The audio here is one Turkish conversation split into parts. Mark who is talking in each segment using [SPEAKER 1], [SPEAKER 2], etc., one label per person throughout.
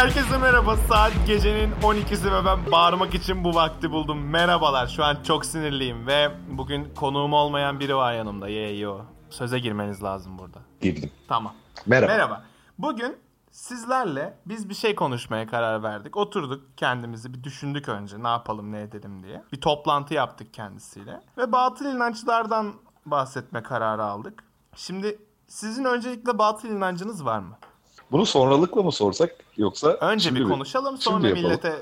[SPEAKER 1] Herkese merhaba. Saat gecenin 12'si ve ben bağırmak için bu vakti buldum. Merhabalar. Şu an çok sinirliyim ve bugün konuğum olmayan biri var yanımda. Ye yo. Söze girmeniz lazım burada.
[SPEAKER 2] Girdim.
[SPEAKER 1] Tamam.
[SPEAKER 2] Merhaba.
[SPEAKER 1] Merhaba. Bugün sizlerle biz bir şey konuşmaya karar verdik. Oturduk kendimizi bir düşündük önce ne yapalım ne edelim diye. Bir toplantı yaptık kendisiyle. Ve batıl inançlardan bahsetme kararı aldık. Şimdi sizin öncelikle batıl inancınız var mı?
[SPEAKER 2] Bunu sonralıkla mı sorsak yoksa
[SPEAKER 1] Önce
[SPEAKER 2] şimdi
[SPEAKER 1] bir
[SPEAKER 2] mi?
[SPEAKER 1] konuşalım
[SPEAKER 2] Şimdi
[SPEAKER 1] sonra
[SPEAKER 2] yapalım.
[SPEAKER 1] millete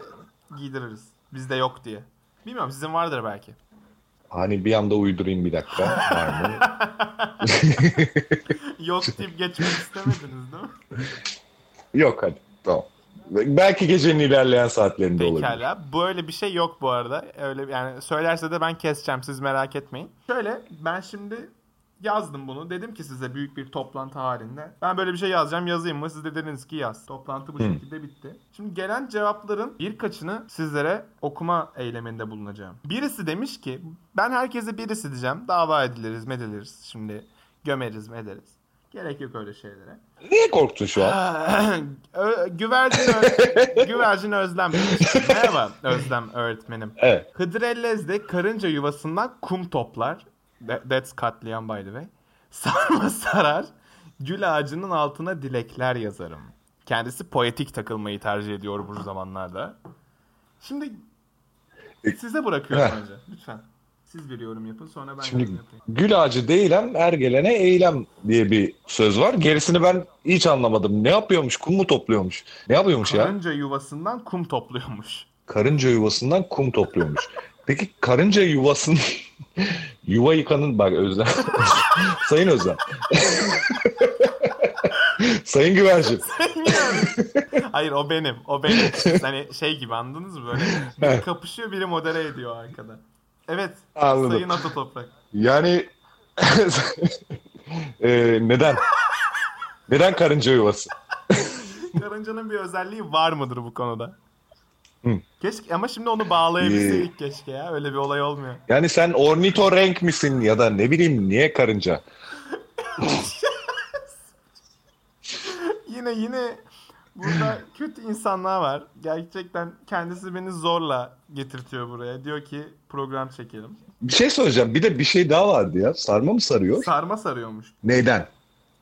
[SPEAKER 1] giydiririz. Bizde yok diye. Bilmiyorum sizin vardır belki.
[SPEAKER 2] Hani bir anda uydurayım bir dakika. Var mı?
[SPEAKER 1] Yok deyip geçmek istemediniz değil mi?
[SPEAKER 2] Yok hadi. Tamam. Belki gecenin ilerleyen saatlerinde olabilir.
[SPEAKER 1] Pekala. Böyle bir şey yok bu arada. Öyle yani söylerse de ben keseceğim siz merak etmeyin. Şöyle ben şimdi yazdım bunu. Dedim ki size büyük bir toplantı halinde. Ben böyle bir şey yazacağım yazayım mı? Siz de dediniz ki yaz. Toplantı bu şekilde bitti. Şimdi gelen cevapların birkaçını sizlere okuma eyleminde bulunacağım. Birisi demiş ki ben herkese birisi diyeceğim. Dava ediliriz mediliriz. Şimdi gömeriz mederiz. Gerek yok öyle şeylere.
[SPEAKER 2] Niye korktun şu an?
[SPEAKER 1] Güvercin, Ö- güvercin Özlem. Merhaba Özlem öğretmenim.
[SPEAKER 2] Evet.
[SPEAKER 1] Hıdrellez de karınca yuvasından kum toplar. That- That's katliam by the way. Sarma sarar. Gül ağacının altına dilekler yazarım. Kendisi poetik takılmayı tercih ediyor bu zamanlarda. Şimdi size bırakıyorum önce. Lütfen. Siz bir yorum yapın sonra ben
[SPEAKER 2] Şimdi
[SPEAKER 1] yapayım.
[SPEAKER 2] gül ağacı değilem ergelene eylem diye bir söz var. Gerisini ben hiç anlamadım. Ne yapıyormuş? Kum mu topluyormuş? Ne yapıyormuş ya?
[SPEAKER 1] Karınca yuvasından kum topluyormuş.
[SPEAKER 2] Karınca yuvasından kum topluyormuş. Peki karınca yuvasının yuva yıkanın bak Özlem. Sayın Özlem. Sayın Güvercin.
[SPEAKER 1] Hayır o benim. O benim. hani şey gibi anladınız mı böyle? Biri kapışıyor biri modere ediyor arkada. Evet.
[SPEAKER 2] Anladım.
[SPEAKER 1] Sayın Ata Toprak.
[SPEAKER 2] Yani Ee, neden? Neden karınca yuvası?
[SPEAKER 1] Karıncanın bir özelliği var mıdır bu konuda?
[SPEAKER 2] Hı.
[SPEAKER 1] Keşke ama şimdi onu bağlayabilseydik keşke ya. Öyle bir olay olmuyor.
[SPEAKER 2] Yani sen ornitorenk misin ya da ne bileyim niye karınca?
[SPEAKER 1] Yine yine burada kötü insanlar var. Gerçekten kendisi beni zorla getirtiyor buraya. Diyor ki program çekelim.
[SPEAKER 2] Bir şey söyleyeceğim. Bir de bir şey daha vardı ya. Sarma mı sarıyor?
[SPEAKER 1] Sarma sarıyormuş.
[SPEAKER 2] Neyden?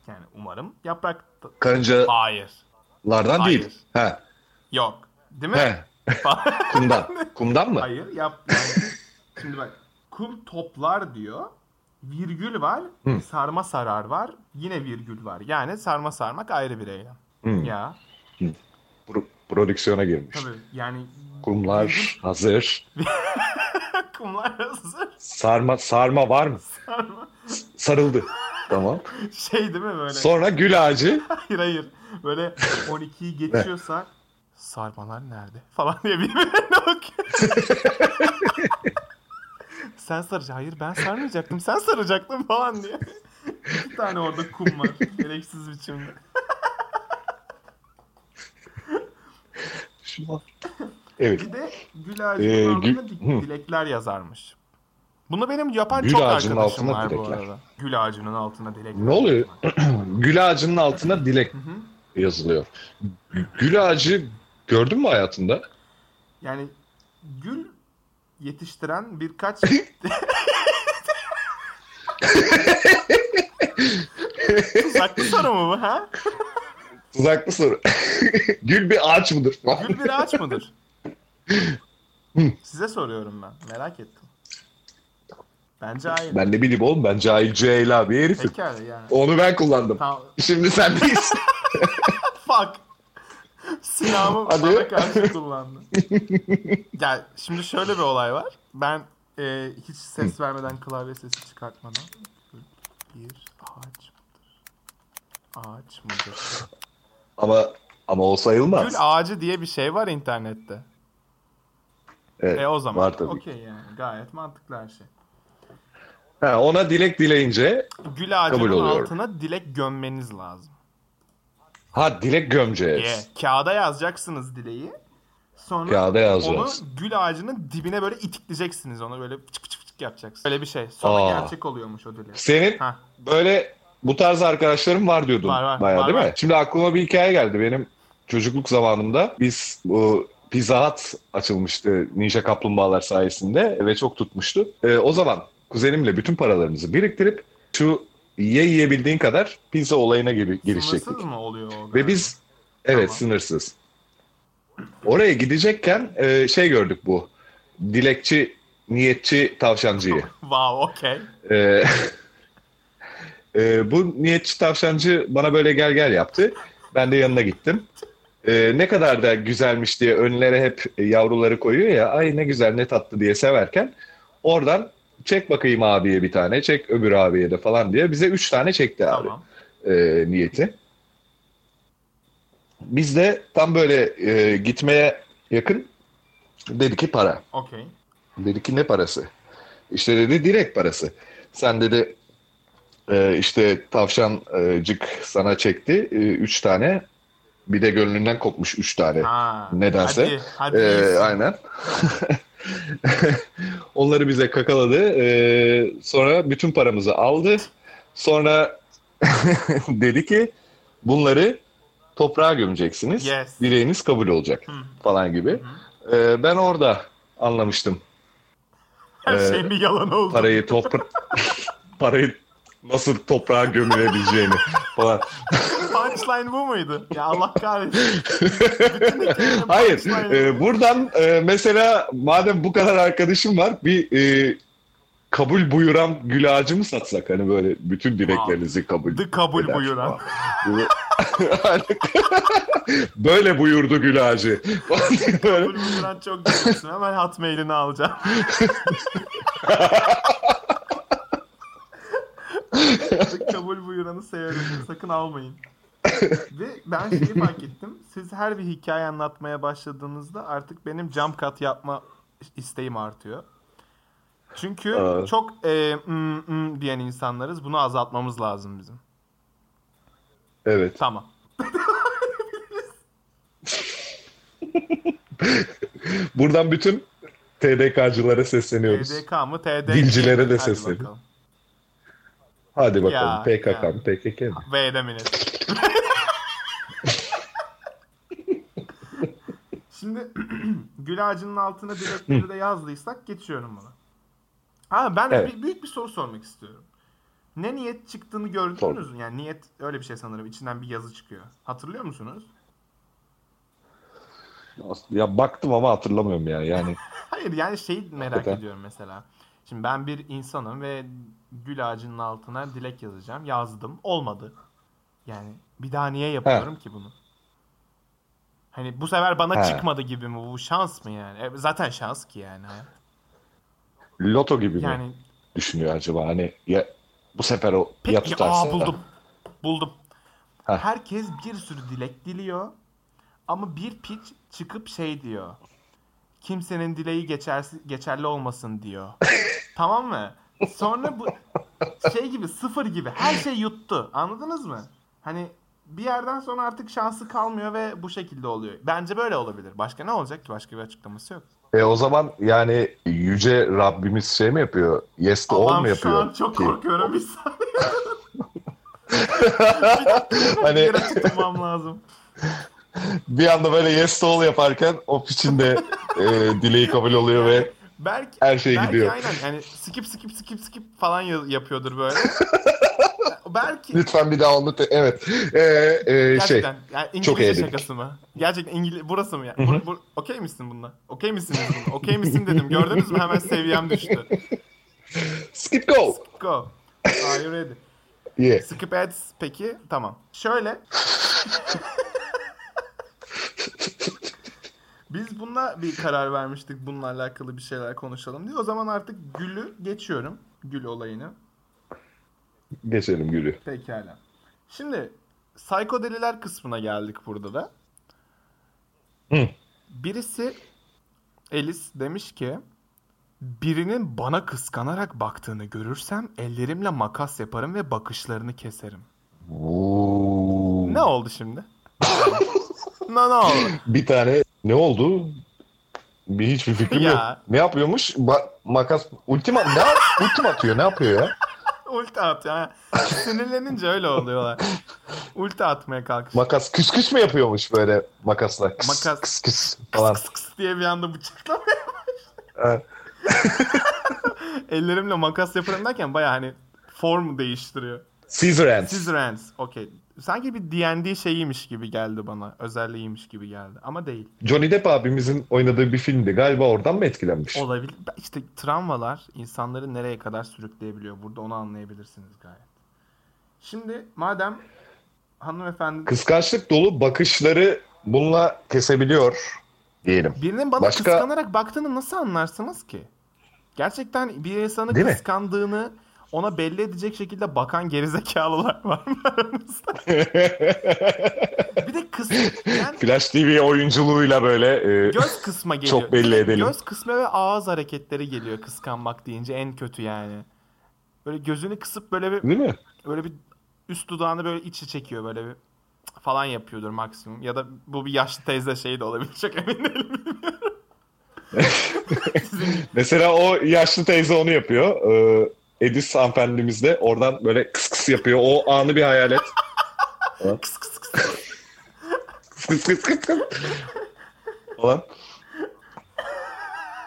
[SPEAKER 1] Yani umarım yaprak...
[SPEAKER 2] Karıncalardan
[SPEAKER 1] Hayır.
[SPEAKER 2] değil.
[SPEAKER 1] Hayır.
[SPEAKER 2] He.
[SPEAKER 1] Yok. Değil mi?
[SPEAKER 2] He. Kumdan. Kumdan mı?
[SPEAKER 1] Hayır yap. Yani, şimdi bak kum toplar diyor. Virgül var.
[SPEAKER 2] Hı.
[SPEAKER 1] Sarma sarar var. Yine virgül var. Yani sarma sarmak ayrı bir eylem.
[SPEAKER 2] Hı.
[SPEAKER 1] Ya
[SPEAKER 2] Pro- prodüksiyona girmiş.
[SPEAKER 1] tabii yani
[SPEAKER 2] Kumlar hazır.
[SPEAKER 1] kumlar hazır.
[SPEAKER 2] Sarma sarma var mı?
[SPEAKER 1] Sarma.
[SPEAKER 2] Sarıldı. Tamam.
[SPEAKER 1] Şey değil mi böyle?
[SPEAKER 2] Sonra gül ağacı.
[SPEAKER 1] Hayır hayır. Böyle 12'yi geçiyorsa sarmalar nerede? Falan diye birbirine bakıyor. sen saracaksın. Hayır ben sarmayacaktım. Sen saracaktın falan diye. İki tane orada kum var. Gereksiz biçimde.
[SPEAKER 2] Evet.
[SPEAKER 1] Bir de gül ağacının
[SPEAKER 2] Ee,
[SPEAKER 1] altına dilekler yazarmış. Bunu benim yapan
[SPEAKER 2] Gül
[SPEAKER 1] çok
[SPEAKER 2] ağacının
[SPEAKER 1] arkadaşım
[SPEAKER 2] altına
[SPEAKER 1] var bu
[SPEAKER 2] dilekler.
[SPEAKER 1] arada. Gül ağacının altına dilekler.
[SPEAKER 2] Ne oluyor? Gül ağacının altına dilek
[SPEAKER 1] Hı hı.
[SPEAKER 2] yazılıyor. Gül ağacı gördün mü hayatında?
[SPEAKER 1] Yani gül yetiştiren birkaç Tuzaklı soru mu bu ha?
[SPEAKER 2] Tuzaklı soru. Gül bir ağaç mıdır?
[SPEAKER 1] Gül bir ağaç mıdır? Size soruyorum ben. Merak ettim. Bence hayır.
[SPEAKER 2] Ben ne bileyim oğlum ben cahil cüheyla bir herifim.
[SPEAKER 1] Pekala yani.
[SPEAKER 2] Onu ben kullandım.
[SPEAKER 1] Tamam.
[SPEAKER 2] Şimdi sen değilsin.
[SPEAKER 1] Fuck. Silahımı
[SPEAKER 2] Hadi.
[SPEAKER 1] bana karşı kullandı. ya şimdi şöyle bir olay var. Ben e, hiç ses vermeden klavye sesi çıkartmadan bir ağaç mıdır? Ağaç mıdır?
[SPEAKER 2] ama ama o sayılmaz.
[SPEAKER 1] Gül ağacı diye bir şey var internette.
[SPEAKER 2] Evet,
[SPEAKER 1] E o zaman
[SPEAKER 2] var tabii.
[SPEAKER 1] okey yani gayet mantıklı her şey.
[SPEAKER 2] Ha, ona dilek dileyince
[SPEAKER 1] Gül ağacının altına dilek gömmeniz lazım.
[SPEAKER 2] Ha dilek gömeceğiz.
[SPEAKER 1] Yeah. Kağıda yazacaksınız dileği. Sonra
[SPEAKER 2] Kağıda yazacağız.
[SPEAKER 1] onu gül ağacının dibine böyle itikleyeceksiniz. Onu böyle çık çık çık yapacaksınız. Böyle bir şey. Sonra
[SPEAKER 2] Aa.
[SPEAKER 1] gerçek oluyormuş o dilek.
[SPEAKER 2] Senin
[SPEAKER 1] Ha.
[SPEAKER 2] böyle bu tarz arkadaşlarım var diyordun
[SPEAKER 1] Var, var,
[SPEAKER 2] bayağı
[SPEAKER 1] var,
[SPEAKER 2] değil
[SPEAKER 1] var.
[SPEAKER 2] mi? Şimdi aklıma bir hikaye geldi. Benim çocukluk zamanımda biz bu Pizza Hut açılmıştı Ninja Kaplumbağalar sayesinde ve çok tutmuştu. Ee, o zaman kuzenimle bütün paralarımızı biriktirip şu ye yiyebildiğin kadar pizza olayına gibi girişecektik.
[SPEAKER 1] Sınırsız mı oluyor o?
[SPEAKER 2] Ve biz evet
[SPEAKER 1] Tamam.
[SPEAKER 2] sınırsız. Oraya gidecekken e, şey gördük bu. Dilekçi, niyetçi tavşancıyı.
[SPEAKER 1] Wow, okey.
[SPEAKER 2] Ee, e, bu niyetçi tavşancı bana böyle gel gel yaptı. Ben de yanına gittim. Ee, ne kadar da güzelmiş diye önlere hep yavruları koyuyor ya. Ay ne güzel ne tatlı diye severken oradan çek bakayım abiye bir tane, çek öbür abiye de falan diye bize üç tane çekti abi
[SPEAKER 1] Tamam.
[SPEAKER 2] e, niyeti. Biz de tam böyle e, gitmeye yakın dedi ki para.
[SPEAKER 1] Okey.
[SPEAKER 2] Dedi ki ne parası? İşte dedi direkt parası. Sen dedi e, işte tavşancık sana çekti e, üç tane. Bir de gönlünden kopmuş üç tane.
[SPEAKER 1] Ha.
[SPEAKER 2] Nedense.
[SPEAKER 1] Hadi, hadi. İyisin.
[SPEAKER 2] aynen. Onları bize kakaladı. Ee, sonra bütün paramızı aldı. Sonra dedi ki bunları toprağa gömeceksiniz.
[SPEAKER 1] Yes.
[SPEAKER 2] Dileğiniz kabul olacak
[SPEAKER 1] Hı.
[SPEAKER 2] falan gibi. Ee, ben orada anlamıştım
[SPEAKER 1] Her
[SPEAKER 2] Ee,
[SPEAKER 1] şey mi yalan oldu?
[SPEAKER 2] parayı topra parayı nasıl toprağa gömülebileceğini falan.
[SPEAKER 1] Punchline bu muydu? Ya Allah kahretsin.
[SPEAKER 2] Hayır. e,
[SPEAKER 1] bu.
[SPEAKER 2] buradan e, mesela madem bu kadar arkadaşım var bir e, kabul buyuran gül ağacı mı satsak? Hani böyle bütün dileklerinizi kabul
[SPEAKER 1] The kabul
[SPEAKER 2] eder.
[SPEAKER 1] buyuran.
[SPEAKER 2] böyle buyurdu gül ağacı.
[SPEAKER 1] Kabul buyuran çok güzelsin. Hemen hat mailini alacağım. Kabul buyuranı severim. Sakın almayın. Ve ben şeyi fark ettim. Siz her bir hikaye anlatmaya başladığınızda artık benim jump cut yapma isteğim artıyor. Çünkü
[SPEAKER 2] Aa.
[SPEAKER 1] çok e, mm, mm diyen insanlarız. Bunu azaltmamız lazım bizim.
[SPEAKER 2] Evet.
[SPEAKER 1] Tamam.
[SPEAKER 2] Buradan bütün TDK'cılara sesleniyoruz.
[SPEAKER 1] TDK mı? TDK
[SPEAKER 2] Dilcilere de
[SPEAKER 1] bakalım.
[SPEAKER 2] Hadi bakalım.
[SPEAKER 1] Ya,
[SPEAKER 2] PKK mı PKK mı?
[SPEAKER 1] Wait Şimdi gül ağacının altına dilekleri de yazdıysak geçiyorum buna. Ha ben
[SPEAKER 2] Evet.
[SPEAKER 1] bir, büyük bir soru sormak istiyorum. Ne niyet çıktığını gördünüz mü? Yani niyet öyle bir şey sanırım. İçinden bir yazı çıkıyor. Hatırlıyor musunuz?
[SPEAKER 2] Ya baktım ama hatırlamıyorum ya. Yani
[SPEAKER 1] Hayır yani şey merak
[SPEAKER 2] Hakikaten.
[SPEAKER 1] ediyorum mesela. Şimdi ben bir insanım ve gül ağacının altına dilek yazacağım. Yazdım. Olmadı. Yani bir daha niye yapıyorum ki bunu? Hani bu sefer bana
[SPEAKER 2] He.
[SPEAKER 1] çıkmadı gibi mi? Bu şans mı yani? E, zaten şans ki yani.
[SPEAKER 2] loto gibi mi
[SPEAKER 1] Yani
[SPEAKER 2] düşünüyor acaba? Hani ya bu sefer o ya
[SPEAKER 1] peki
[SPEAKER 2] tutarsa.
[SPEAKER 1] aa buldum. Buldum.
[SPEAKER 2] Heh.
[SPEAKER 1] Herkes bir sürü dilek diliyor. Ama bir piç çıkıp şey diyor. Kimsenin dileği geçersi, geçerli olmasın diyor. tamam mı? Sonra bu şey gibi sıfır gibi her şey yuttu. Anladınız mı? Hani bir yerden sonra artık şansı kalmıyor ve bu şekilde oluyor. Bence böyle olabilir. Başka ne olacak ki? Başka bir açıklaması yok.
[SPEAKER 2] E o zaman yani yüce Rabbimiz şey mi yapıyor? Yes to all mu
[SPEAKER 1] Allah'ım şu
[SPEAKER 2] yapıyor?
[SPEAKER 1] an çok
[SPEAKER 2] ki?
[SPEAKER 1] korkuyorum bir saniye.
[SPEAKER 2] Hani-
[SPEAKER 1] tutunmam lazım.
[SPEAKER 2] Bir anda böyle yes to all yaparken o piçin de e, dileği kabul oluyor ve
[SPEAKER 1] Belki
[SPEAKER 2] Her şey
[SPEAKER 1] belki
[SPEAKER 2] gidiyor.
[SPEAKER 1] aynen yani skip skip skip skip falan ya- yapıyordur böyle. belki
[SPEAKER 2] lütfen bir daha onu te- evet E, e, şey
[SPEAKER 1] gerçekten yani
[SPEAKER 2] çok
[SPEAKER 1] İngilizce
[SPEAKER 2] eğledik.
[SPEAKER 1] şakası mı? Gerçekten İngiliz burası mı ya? Bur, bur, okey misin bununla? Okey misiniz bununla? Okey misin dedim. Gördünüz mü hemen seviyem düştü.
[SPEAKER 2] skip go.
[SPEAKER 1] Go. Are you ready?
[SPEAKER 2] Yeah.
[SPEAKER 1] Skip ads peki tamam. Şöyle. Biz bununla bir karar vermiştik bununla alakalı bir şeyler konuşalım diye. O zaman artık Gül'ü geçiyorum. Gül olayını.
[SPEAKER 2] Geçelim Gülü.
[SPEAKER 1] Pekala. Şimdi psikodeliler kısmına geldik burada da.
[SPEAKER 2] Hı.
[SPEAKER 1] Birisi Alice demiş ki birinin bana kıskanarak baktığını görürsem ellerimle makas yaparım ve bakışlarını keserim.
[SPEAKER 2] Oo.
[SPEAKER 1] Ne oldu şimdi? ne ne oldu?
[SPEAKER 2] Bir tane ne oldu? Bir hiçbir fikrim
[SPEAKER 1] Ya.
[SPEAKER 2] yok. Ne yapıyormuş? Ba- makas ultima ne ultim atıyor ne yapıyor ya?
[SPEAKER 1] Ulti atıyor. ha. Sinirlenince öyle oluyorlar. Ulti atmaya kalkış.
[SPEAKER 2] Makas küs küs mü yapıyormuş böyle makasla? Kıs,
[SPEAKER 1] Makas.
[SPEAKER 2] Kıs küs falan.
[SPEAKER 1] Kıs kıs diye bir anda bıçaklamaya
[SPEAKER 2] Evet.
[SPEAKER 1] Ellerimle makas yaparım derken baya hani form değiştiriyor.
[SPEAKER 2] Scissor hands.
[SPEAKER 1] Scissor hands. Okey. Sanki bir D&D şeyiymiş gibi geldi bana. Özelliğiymiş gibi geldi. Ama değil.
[SPEAKER 2] Johnny Depp abimizin oynadığı bir filmdi. Galiba oradan mı etkilenmiş?
[SPEAKER 1] Olabilir. İşte travmalar insanları nereye kadar sürükleyebiliyor. Burada onu anlayabilirsiniz gayet. Şimdi madem hanımefendi
[SPEAKER 2] Kıskançlık dolu bakışları bununla kesebiliyor diyelim.
[SPEAKER 1] birinin bana
[SPEAKER 2] Başka-
[SPEAKER 1] kıskanarak baktığını nasıl anlarsınız ki? Gerçekten bir insanı
[SPEAKER 2] Değil mi?
[SPEAKER 1] Ona belli edecek şekilde bakan gerizekalılar var mı aramızda? Bir de kıs yani
[SPEAKER 2] Flash TV oyunculuğuyla böyle e,
[SPEAKER 1] göz kısma geliyor.
[SPEAKER 2] Çok belli edelim.
[SPEAKER 1] Göz kısma ve ağız hareketleri geliyor kıskanmak deyince en kötü yani. Böyle gözünü kısıp böyle bir
[SPEAKER 2] değil mi?
[SPEAKER 1] böyle bir üst dudağını böyle içi çekiyor böyle bir falan yapıyordur maksimum. Ya da bu bir yaşlı teyze şeyi de olabilir. Çok emin değilim
[SPEAKER 2] Mesela o yaşlı teyze onu yapıyor. Ee, Edis hanımefendimiz de oradan böyle kıs kıs yapıyor. O anı bir hayal et.
[SPEAKER 1] kıs kıs kıs.
[SPEAKER 2] Kıs kıs kıs kıs kıs. Falan.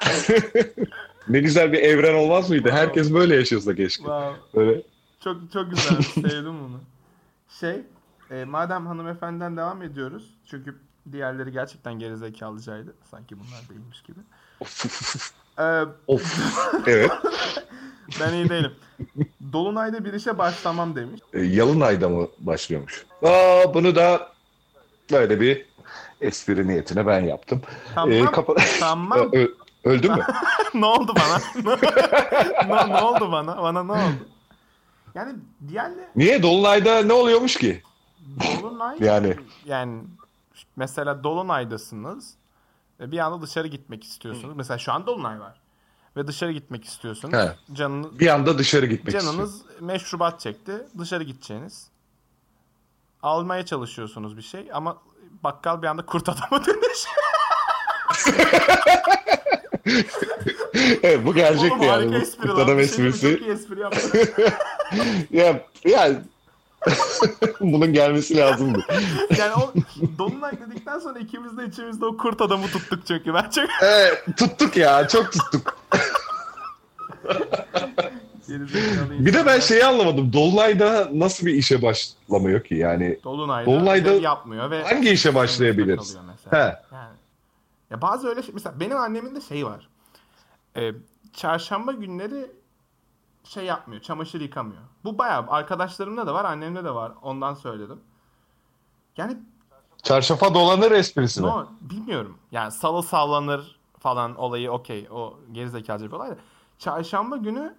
[SPEAKER 2] ne güzel bir evren olmaz mıydı? Herkes böyle yaşıyorsa keşke.
[SPEAKER 1] Wow.
[SPEAKER 2] Böyle.
[SPEAKER 1] Çok çok güzel. Sevdim bunu. Şey, e, madem hanımefendiden devam ediyoruz. Çünkü diğerleri gerçekten gerizekalıcaydı. Sanki bunlar değilmiş gibi. Ee,
[SPEAKER 2] Of. Evet.
[SPEAKER 1] ben iyi değilim. Dolunay'da bir işe başlamam demiş.
[SPEAKER 2] E, Yalın ayda mı başlıyormuş? Aa, bunu da böyle bir espri niyetine ben yaptım.
[SPEAKER 1] Tamam.
[SPEAKER 2] Ee, kapa-
[SPEAKER 1] Tamam.
[SPEAKER 2] Ö- öldü mü?
[SPEAKER 1] ne oldu bana? ne, ne oldu bana? Bana ne oldu? Yani diğerle
[SPEAKER 2] Niye? Dolunayda ne oluyormuş ki?
[SPEAKER 1] Dolunay
[SPEAKER 2] Yani.
[SPEAKER 1] yani mesela Dolunay'dasınız bir anda dışarı gitmek istiyorsunuz. Mesela şu an Dolunay var. Ve dışarı gitmek istiyorsunuz.
[SPEAKER 2] He.
[SPEAKER 1] Canınız,
[SPEAKER 2] Bir anda dışarı gitmek istiyor.
[SPEAKER 1] canınız meşrubat çekti. Dışarı gideceğiniz. Almaya çalışıyorsunuz bir şey ama bakkal bir anda kurt adama dönüşüyor.
[SPEAKER 2] evet, bu gelecekti
[SPEAKER 1] Oğlum
[SPEAKER 2] yani. Bu kurtarma
[SPEAKER 1] Bir şey
[SPEAKER 2] esprisi.
[SPEAKER 1] Çok iyi espri yaptın.
[SPEAKER 2] ya, ya bunun gelmesi lazımdı.
[SPEAKER 1] yani o Dolunay dedikten sonra ikimiz de içimizde o kurt adamı tuttuk çünkü. Ben çok
[SPEAKER 2] Evet, tuttuk ya, çok tuttuk. Bir de ben şeyi anlamadım. Dolunay'da nasıl bir işe başlamıyor ki? Yani
[SPEAKER 1] Dolunay'da,
[SPEAKER 2] Dolunay'da
[SPEAKER 1] yapmıyor ve
[SPEAKER 2] hangi işe başlayabiliriz? He.
[SPEAKER 1] Yani. Ya bazı öyle şey, mesela benim annemin de şey var. Ee, çarşamba günleri şey yapmıyor, çamaşır yıkamıyor. Bu bayağı arkadaşlarımda da var, annemde de var. Ondan söyledim. Yani
[SPEAKER 2] Çarşafa dolanır esprisi
[SPEAKER 1] no, bilmiyorum. Yani salı sallanır falan olayı okey. O gerizekalıcı bir olay da. Çarşamba günü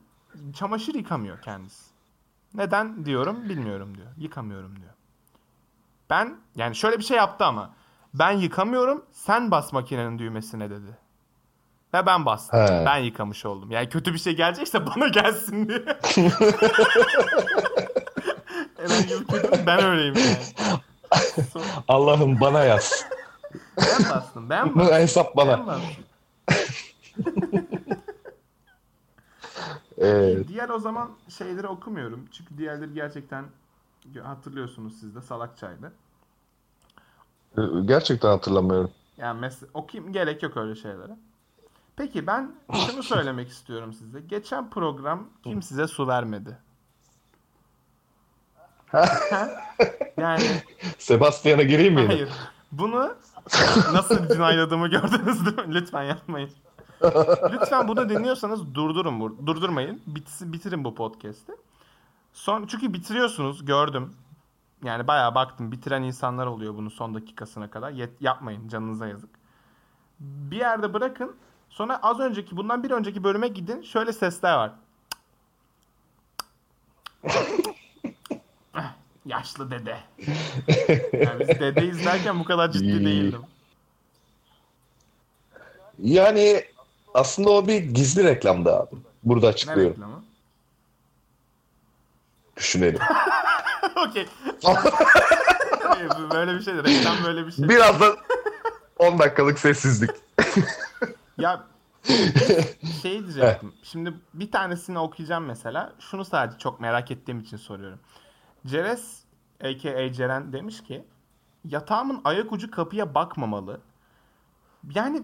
[SPEAKER 1] çamaşır yıkamıyor kendisi. Neden diyorum bilmiyorum diyor. Yıkamıyorum diyor. Ben yani şöyle bir şey yaptı ama. Ben yıkamıyorum sen bas makinenin düğmesine dedi. Ve ben bastım.
[SPEAKER 2] He.
[SPEAKER 1] Ben yıkamış oldum. Yani kötü bir şey gelecekse bana gelsin diye. Ben öyleyim yani.
[SPEAKER 2] Allah'ım bana yaz.
[SPEAKER 1] ben bastım. Ben bastım.
[SPEAKER 2] Hesap
[SPEAKER 1] Ben
[SPEAKER 2] bana.
[SPEAKER 1] bastım.
[SPEAKER 2] Ee,
[SPEAKER 1] Diğer o zaman şeyleri okumuyorum. Çünkü diğerleri gerçekten hatırlıyorsunuz siz de salakçaydı.
[SPEAKER 2] gerçekten hatırlamıyorum.
[SPEAKER 1] Yani mes- okuyayım gerek yok öyle şeylere. Peki ben şunu söylemek istiyorum size. Geçen program kim size su vermedi? yani
[SPEAKER 2] Sebastian'a gireyim mi?
[SPEAKER 1] hayır. Bunu nasıl cinayladığımı gördünüz değil mi? Lütfen yapmayın. Lütfen bunu dinliyorsanız durdurun. Durdurmayın. Bitsin, bitirin bu podcast'i. Son, çünkü bitiriyorsunuz. Gördüm. Yani bayağı baktım. Bitiren insanlar oluyor bunu son dakikasına kadar. Yet- yapmayın. Canınıza yazık. Bir yerde bırakın. Sonra az önceki bundan bir önceki bölüme gidin. Şöyle sesler var. Yaşlı dede. Yani biz dede izlerken bu kadar ciddi değildim.
[SPEAKER 2] Yani aslında o bir gizli reklamdı abi. Burada
[SPEAKER 1] Ne
[SPEAKER 2] açıklıyorum.
[SPEAKER 1] reklamı?
[SPEAKER 2] Düşünelim.
[SPEAKER 1] Okey. Böyle bir şey. Reklam böyle bir şey.
[SPEAKER 2] Birazdan 10 dakikalık sessizlik.
[SPEAKER 1] Ya şey diyecektim. Şimdi bir tanesini okuyacağım mesela. Şunu sadece çok merak ettiğim için soruyorum. Ceres a.k.a. Ceren demiş ki yatağımın ayak ucu kapıya bakmamalı. Yani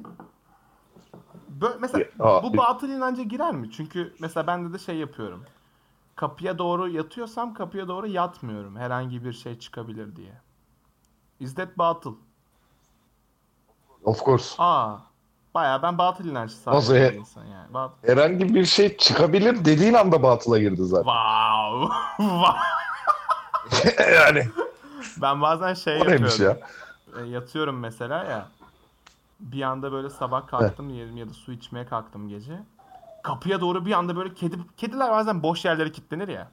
[SPEAKER 1] böyle mesela bu batıl inanca girer mi? Çünkü mesela ben de de şey yapıyorum. Kapıya doğru yatıyorsam kapıya doğru yatmıyorum. Herhangi bir şey çıkabilir diye. Is that batıl?
[SPEAKER 2] Of course.
[SPEAKER 1] Aa. Bayağı ben batıl inanç sahibi bir insan yani. Bat-
[SPEAKER 2] Herhangi bir şey çıkabilir dediğin anda batıla girdi zaten.
[SPEAKER 1] Wow.
[SPEAKER 2] Yani
[SPEAKER 1] ben bazen şey
[SPEAKER 2] o
[SPEAKER 1] yapıyorum.
[SPEAKER 2] ya?
[SPEAKER 1] E, yatıyorum mesela ya. Bir anda böyle sabah kalktım yedim ya da su içmeye kalktım gece. Kapıya doğru bir anda böyle kedi kediler bazen boş yerlere kilitlenir ya.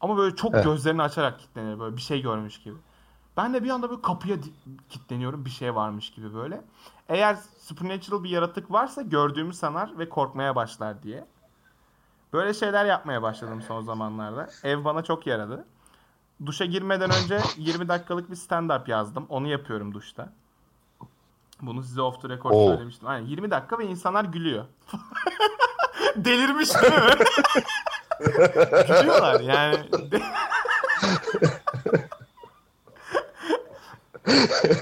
[SPEAKER 1] Ama böyle çok
[SPEAKER 2] Evet.
[SPEAKER 1] gözlerini açarak kilitlenir böyle bir şey görmüş gibi. Ben de bir anda böyle kapıya di- kilitleniyorum bir şey varmış gibi böyle. Eğer supernatural bir yaratık varsa gördüğümü sanar ve korkmaya başlar diye. Böyle şeyler yapmaya başladım son zamanlarda. Ev bana çok yaradı. Duşa girmeden önce 20 dakikalık bir stand-up yazdım. Onu yapıyorum duşta. Bunu size off the record
[SPEAKER 2] Oo.
[SPEAKER 1] söylemiştim. Aynen 20 dakika ve insanlar gülüyor. Delirmiş değil mi? Gülüyorlar yani.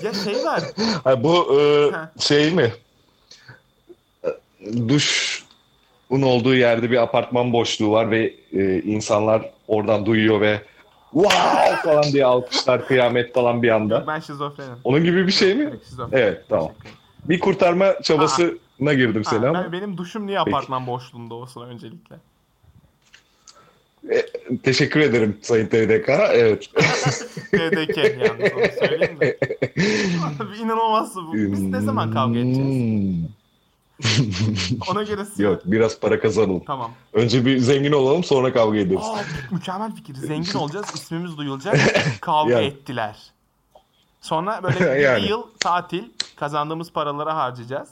[SPEAKER 1] ya şey var.
[SPEAKER 2] Ha, bu e,
[SPEAKER 1] Ha.
[SPEAKER 2] şey mi? E, Duşun olduğu yerde bir apartman boşluğu var ve e, insanlar oradan duyuyor ve wow falan diye alkışlar kıyamet falan bir anda.
[SPEAKER 1] Ben şizofrenim.
[SPEAKER 2] Onun gibi bir şey mi?
[SPEAKER 1] Evet,
[SPEAKER 2] tamam. Bir kurtarma çabasına girdim
[SPEAKER 1] Ha,
[SPEAKER 2] seni ama
[SPEAKER 1] ben- benim duşum niye
[SPEAKER 2] Peki.
[SPEAKER 1] apartman boşluğunda olsun öncelikle?
[SPEAKER 2] Teşekkür ederim Sayın TDK. Evet.
[SPEAKER 1] TDK yalnız onu söyleyeyim mi? Abi inanılmaz bu. Biz ne zaman kavga edeceğiz?
[SPEAKER 2] Hmm.
[SPEAKER 1] Ona göre size...
[SPEAKER 2] Yok biraz para kazanalım.
[SPEAKER 1] Tamam.
[SPEAKER 2] Önce bir zengin olalım sonra kavga ederiz.
[SPEAKER 1] Aa, mükemmel fikir. Zengin olacağız, ismimiz duyulacak. Kavga
[SPEAKER 2] Yani.
[SPEAKER 1] ettiler. Sonra böyle bir
[SPEAKER 2] Yani.
[SPEAKER 1] yıl tatil kazandığımız paraları harcayacağız.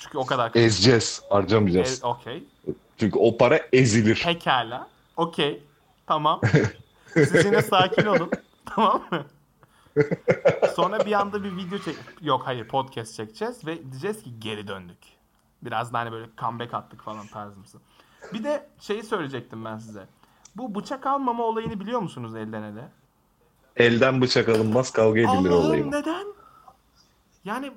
[SPEAKER 1] Çünkü o kadar.
[SPEAKER 2] Ezeceğiz, harcamayacağız.
[SPEAKER 1] E, Okey.
[SPEAKER 2] Çünkü o para ezilir.
[SPEAKER 1] Pekala. Okey. Tamam. Siz yine sakin olun. Tamam mı? Sonra bir anda bir video çek... Yok hayır podcast çekeceğiz ve diyeceğiz ki geri döndük. Biraz da hani böyle comeback attık falan tarzımızı. Bir de şeyi söyleyecektim ben size. Bu bıçak almama olayını biliyor musunuz elden ele?
[SPEAKER 2] Elden bıçak alınmaz kavga edilir olayı
[SPEAKER 1] Allah'ım
[SPEAKER 2] mı?
[SPEAKER 1] neden? Yani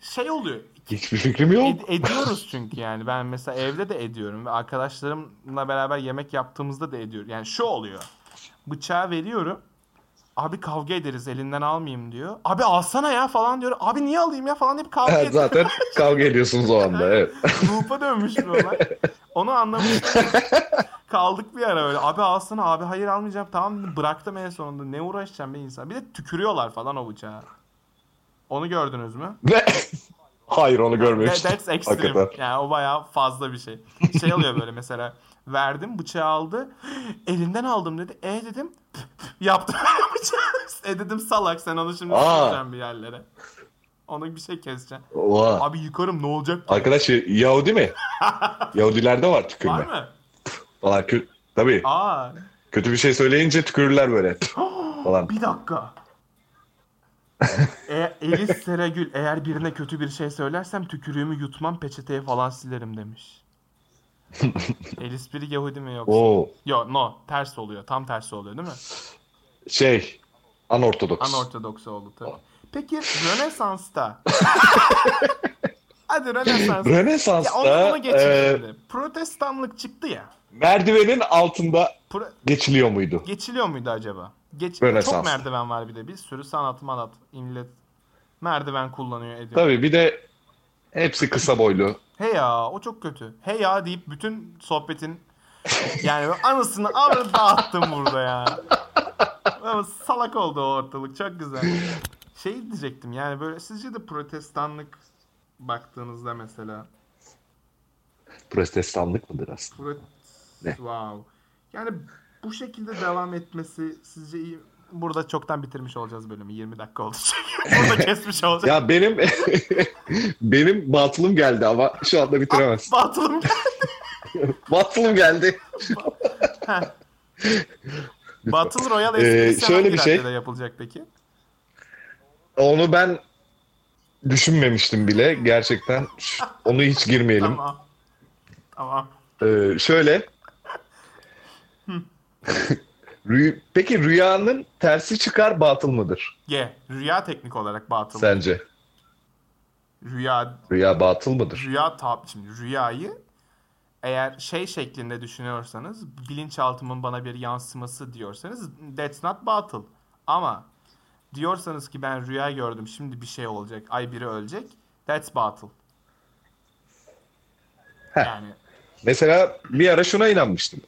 [SPEAKER 1] şey oluyor.
[SPEAKER 2] Hiçbir fikrim yok.
[SPEAKER 1] Ed- ediyoruz çünkü yani. Ben mesela evde de ediyorum ve arkadaşlarımla beraber yemek yaptığımızda da ediyorum. Yani şu oluyor. Bıçağı veriyorum. Abi kavga ederiz elinden almayayım diyor. Abi alsana ya falan diyor. Abi niye alayım ya falan deyip kavga ediyor.
[SPEAKER 2] Zaten kavga ediyorsunuz o anda evet.
[SPEAKER 1] Loop'a dönmüş bir olay. Onu anlamıştım. Kaldık bir ara öyle. Abi alsana abi hayır almayacağım. Tamam dedim, bıraktım en sonunda. Ne uğraşacağım be insan. Bir de tükürüyorlar falan o bıçağa. Onu gördünüz mü?
[SPEAKER 2] Ne? Hayır onu görmemiştim.
[SPEAKER 1] That's extreme.
[SPEAKER 2] Hakikaten.
[SPEAKER 1] Yani o bayağı fazla bir şey. Şey oluyor böyle mesela verdim bıçağı aldı. Elinden aldım dedi. E dedim yaptım bıçağı. E dedim salak sen onu şimdi süreceğim bir yerlere. Onu bir şey keseceğim.
[SPEAKER 2] Oha.
[SPEAKER 1] Abi yıkarım ne olacak?
[SPEAKER 2] Arkadaş Yahudi mi? Yahudilerde var tükürme.
[SPEAKER 1] Var mı?
[SPEAKER 2] Falan kö- Tabii.
[SPEAKER 1] Aa.
[SPEAKER 2] Kötü bir şey söyleyince tükürürler böyle. falan.
[SPEAKER 1] Bir dakika. E, Elis Seragül eğer birine kötü bir şey söylersem tükürüğümü yutmam peçeteye falan silerim demiş. Elis biri Yahudi mi yoksa?
[SPEAKER 2] Oo.
[SPEAKER 1] Yo no ters oluyor. Tam tersi oluyor değil mi?
[SPEAKER 2] Şey. Anortodoks.
[SPEAKER 1] Anortodoks oldu tabii. Peki Rönesans'ta Hadi Rönesans. Ya
[SPEAKER 2] Rönesans'ta
[SPEAKER 1] onu, onu geçin
[SPEAKER 2] e.
[SPEAKER 1] Protestanlık çıktı ya.
[SPEAKER 2] merdivenin altında
[SPEAKER 1] Pro-
[SPEAKER 2] geçiliyor muydu?
[SPEAKER 1] geçiliyor muydu acaba? Geç
[SPEAKER 2] Rönesans.
[SPEAKER 1] çok merdiven var bir de. Bir sürü sanat manat millet merdiven kullanıyor ediyor.
[SPEAKER 2] Tabii bir de hepsi kısa boylu.
[SPEAKER 1] He ya o çok kötü. He ya deyip bütün sohbetin yani böyle anısını alır dağıttım burada ya. Ama salak oldu o ortalık çok güzel. Şey diyecektim yani böyle sizce de protestanlık baktığınızda mesela
[SPEAKER 2] Protestanlık mıdır aslında?
[SPEAKER 1] Pro-
[SPEAKER 2] Ne?
[SPEAKER 1] Wow. Yani bu şekilde devam etmesi sizce iyi Burada çoktan bitirmiş olacağız bölümü. 20 dakika oldu çünkü. Burada kesmiş olacağız.
[SPEAKER 2] Ya benim benim batılım geldi ama şu anda bitiremez.
[SPEAKER 1] Batılım geldi.
[SPEAKER 2] batılım geldi.
[SPEAKER 1] Battle Royale
[SPEAKER 2] Ee, şöyle bir şey.
[SPEAKER 1] yapılacak peki?
[SPEAKER 2] Onu ben düşünmemiştim bile. Gerçekten onu hiç girmeyelim.
[SPEAKER 1] Tamam. Tamam.
[SPEAKER 2] Ee, şöyle. Rü- Peki rüyanın tersi çıkar batıl mıdır
[SPEAKER 1] Ye. Rüya teknik olarak batıl.
[SPEAKER 2] sence?
[SPEAKER 1] Rüya
[SPEAKER 2] Rüya batıl mıdır?
[SPEAKER 1] rüya tab şimdi rüyayı eğer şey şeklinde düşünüyorsanız bilinçaltımın bana bir yansıması diyorsanız that's not batıl. Ama diyorsanız ki ben rüya gördüm şimdi bir şey olacak ay biri ölecek that's batıl.
[SPEAKER 2] Heh.
[SPEAKER 1] Yani
[SPEAKER 2] Mesela bir ara şuna inanmıştım.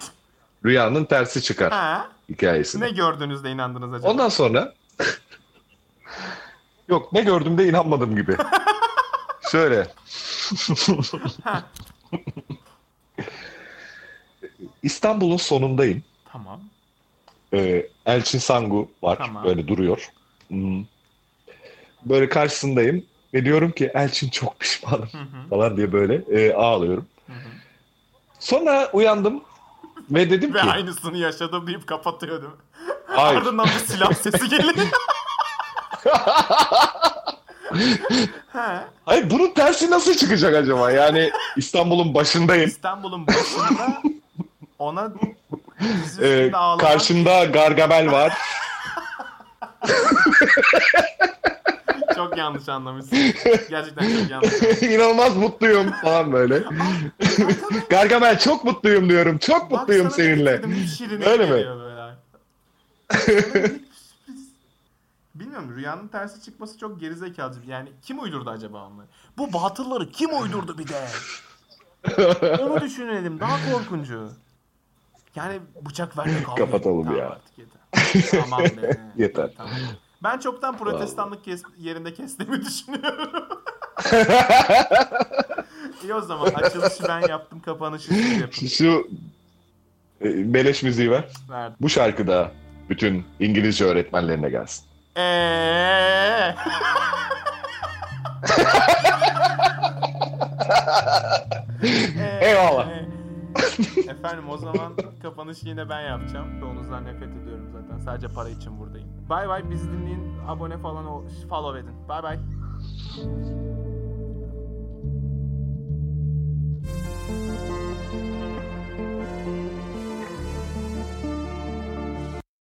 [SPEAKER 2] Rüyanın tersi çıkar
[SPEAKER 1] ha,
[SPEAKER 2] hikayesine.
[SPEAKER 1] ne gördüğünüzde inandınız acaba?
[SPEAKER 2] Ondan sonra yok ne gördüğümde inanmadım gibi. Şöyle. İstanbul'un sonundayım.
[SPEAKER 1] Tamam.
[SPEAKER 2] Ee, Elçin Sangu var.
[SPEAKER 1] Tamam.
[SPEAKER 2] Böyle duruyor. Hmm. Böyle karşısındayım. Ve diyorum ki Elçin çok pişmanım
[SPEAKER 1] Hı hı.
[SPEAKER 2] falan diye böyle e, ağlıyorum.
[SPEAKER 1] Hı hı.
[SPEAKER 2] Sonra uyandım ve dedim
[SPEAKER 1] Ve
[SPEAKER 2] ki
[SPEAKER 1] aynısını yaşadım deyip kapatıyor değil mi?
[SPEAKER 2] hayır.
[SPEAKER 1] Ardından bir silah sesi geliyor. ha,
[SPEAKER 2] Hayır bunun tersi nasıl çıkacak acaba? Yani İstanbul'un başındayım.
[SPEAKER 1] İstanbul'un başında ona
[SPEAKER 2] Ee,
[SPEAKER 1] ağlamak
[SPEAKER 2] karşımda Gargamel var.
[SPEAKER 1] çok yanlış anlamışsın. Gerçekten çok yanlış.
[SPEAKER 2] İnanılmaz mutluyum falan böyle. Gargamel çok mutluyum diyorum. Çok
[SPEAKER 1] Bak
[SPEAKER 2] mutluyum seninle. Öyle mi?
[SPEAKER 1] Bilmiyorum rüyanın tersi çıkması çok gerizekalıcı. Yani kim uydurdu acaba onları? Bu batılları kim uydurdu bir de? Onu düşünelim daha korkuncu. Yani bıçak vermek.
[SPEAKER 2] Kapatalım
[SPEAKER 1] Tamam
[SPEAKER 2] ya.
[SPEAKER 1] artık yeter. Tamam be.
[SPEAKER 2] Yeter.
[SPEAKER 1] Tamam. Ben çoktan protestanlık kes- yerinde kestiğimi düşünüyorum. İyi o zaman açılışı ben yaptım kapanışı siz yapın.
[SPEAKER 2] Şu e, beleş müziği ver.
[SPEAKER 1] Verdim.
[SPEAKER 2] Bu şarkı da bütün İngilizce öğretmenlerine gelsin.
[SPEAKER 1] Eee.
[SPEAKER 2] Eyvallah.
[SPEAKER 1] Efendim o zaman kapanışı yine ben yapacağım. Çoğunuzdan nefret ediyorum zaten. Sadece para için buradayım. Bay bay bizi dinleyin. Abone falan ol, follow edin. Bay bay. thank you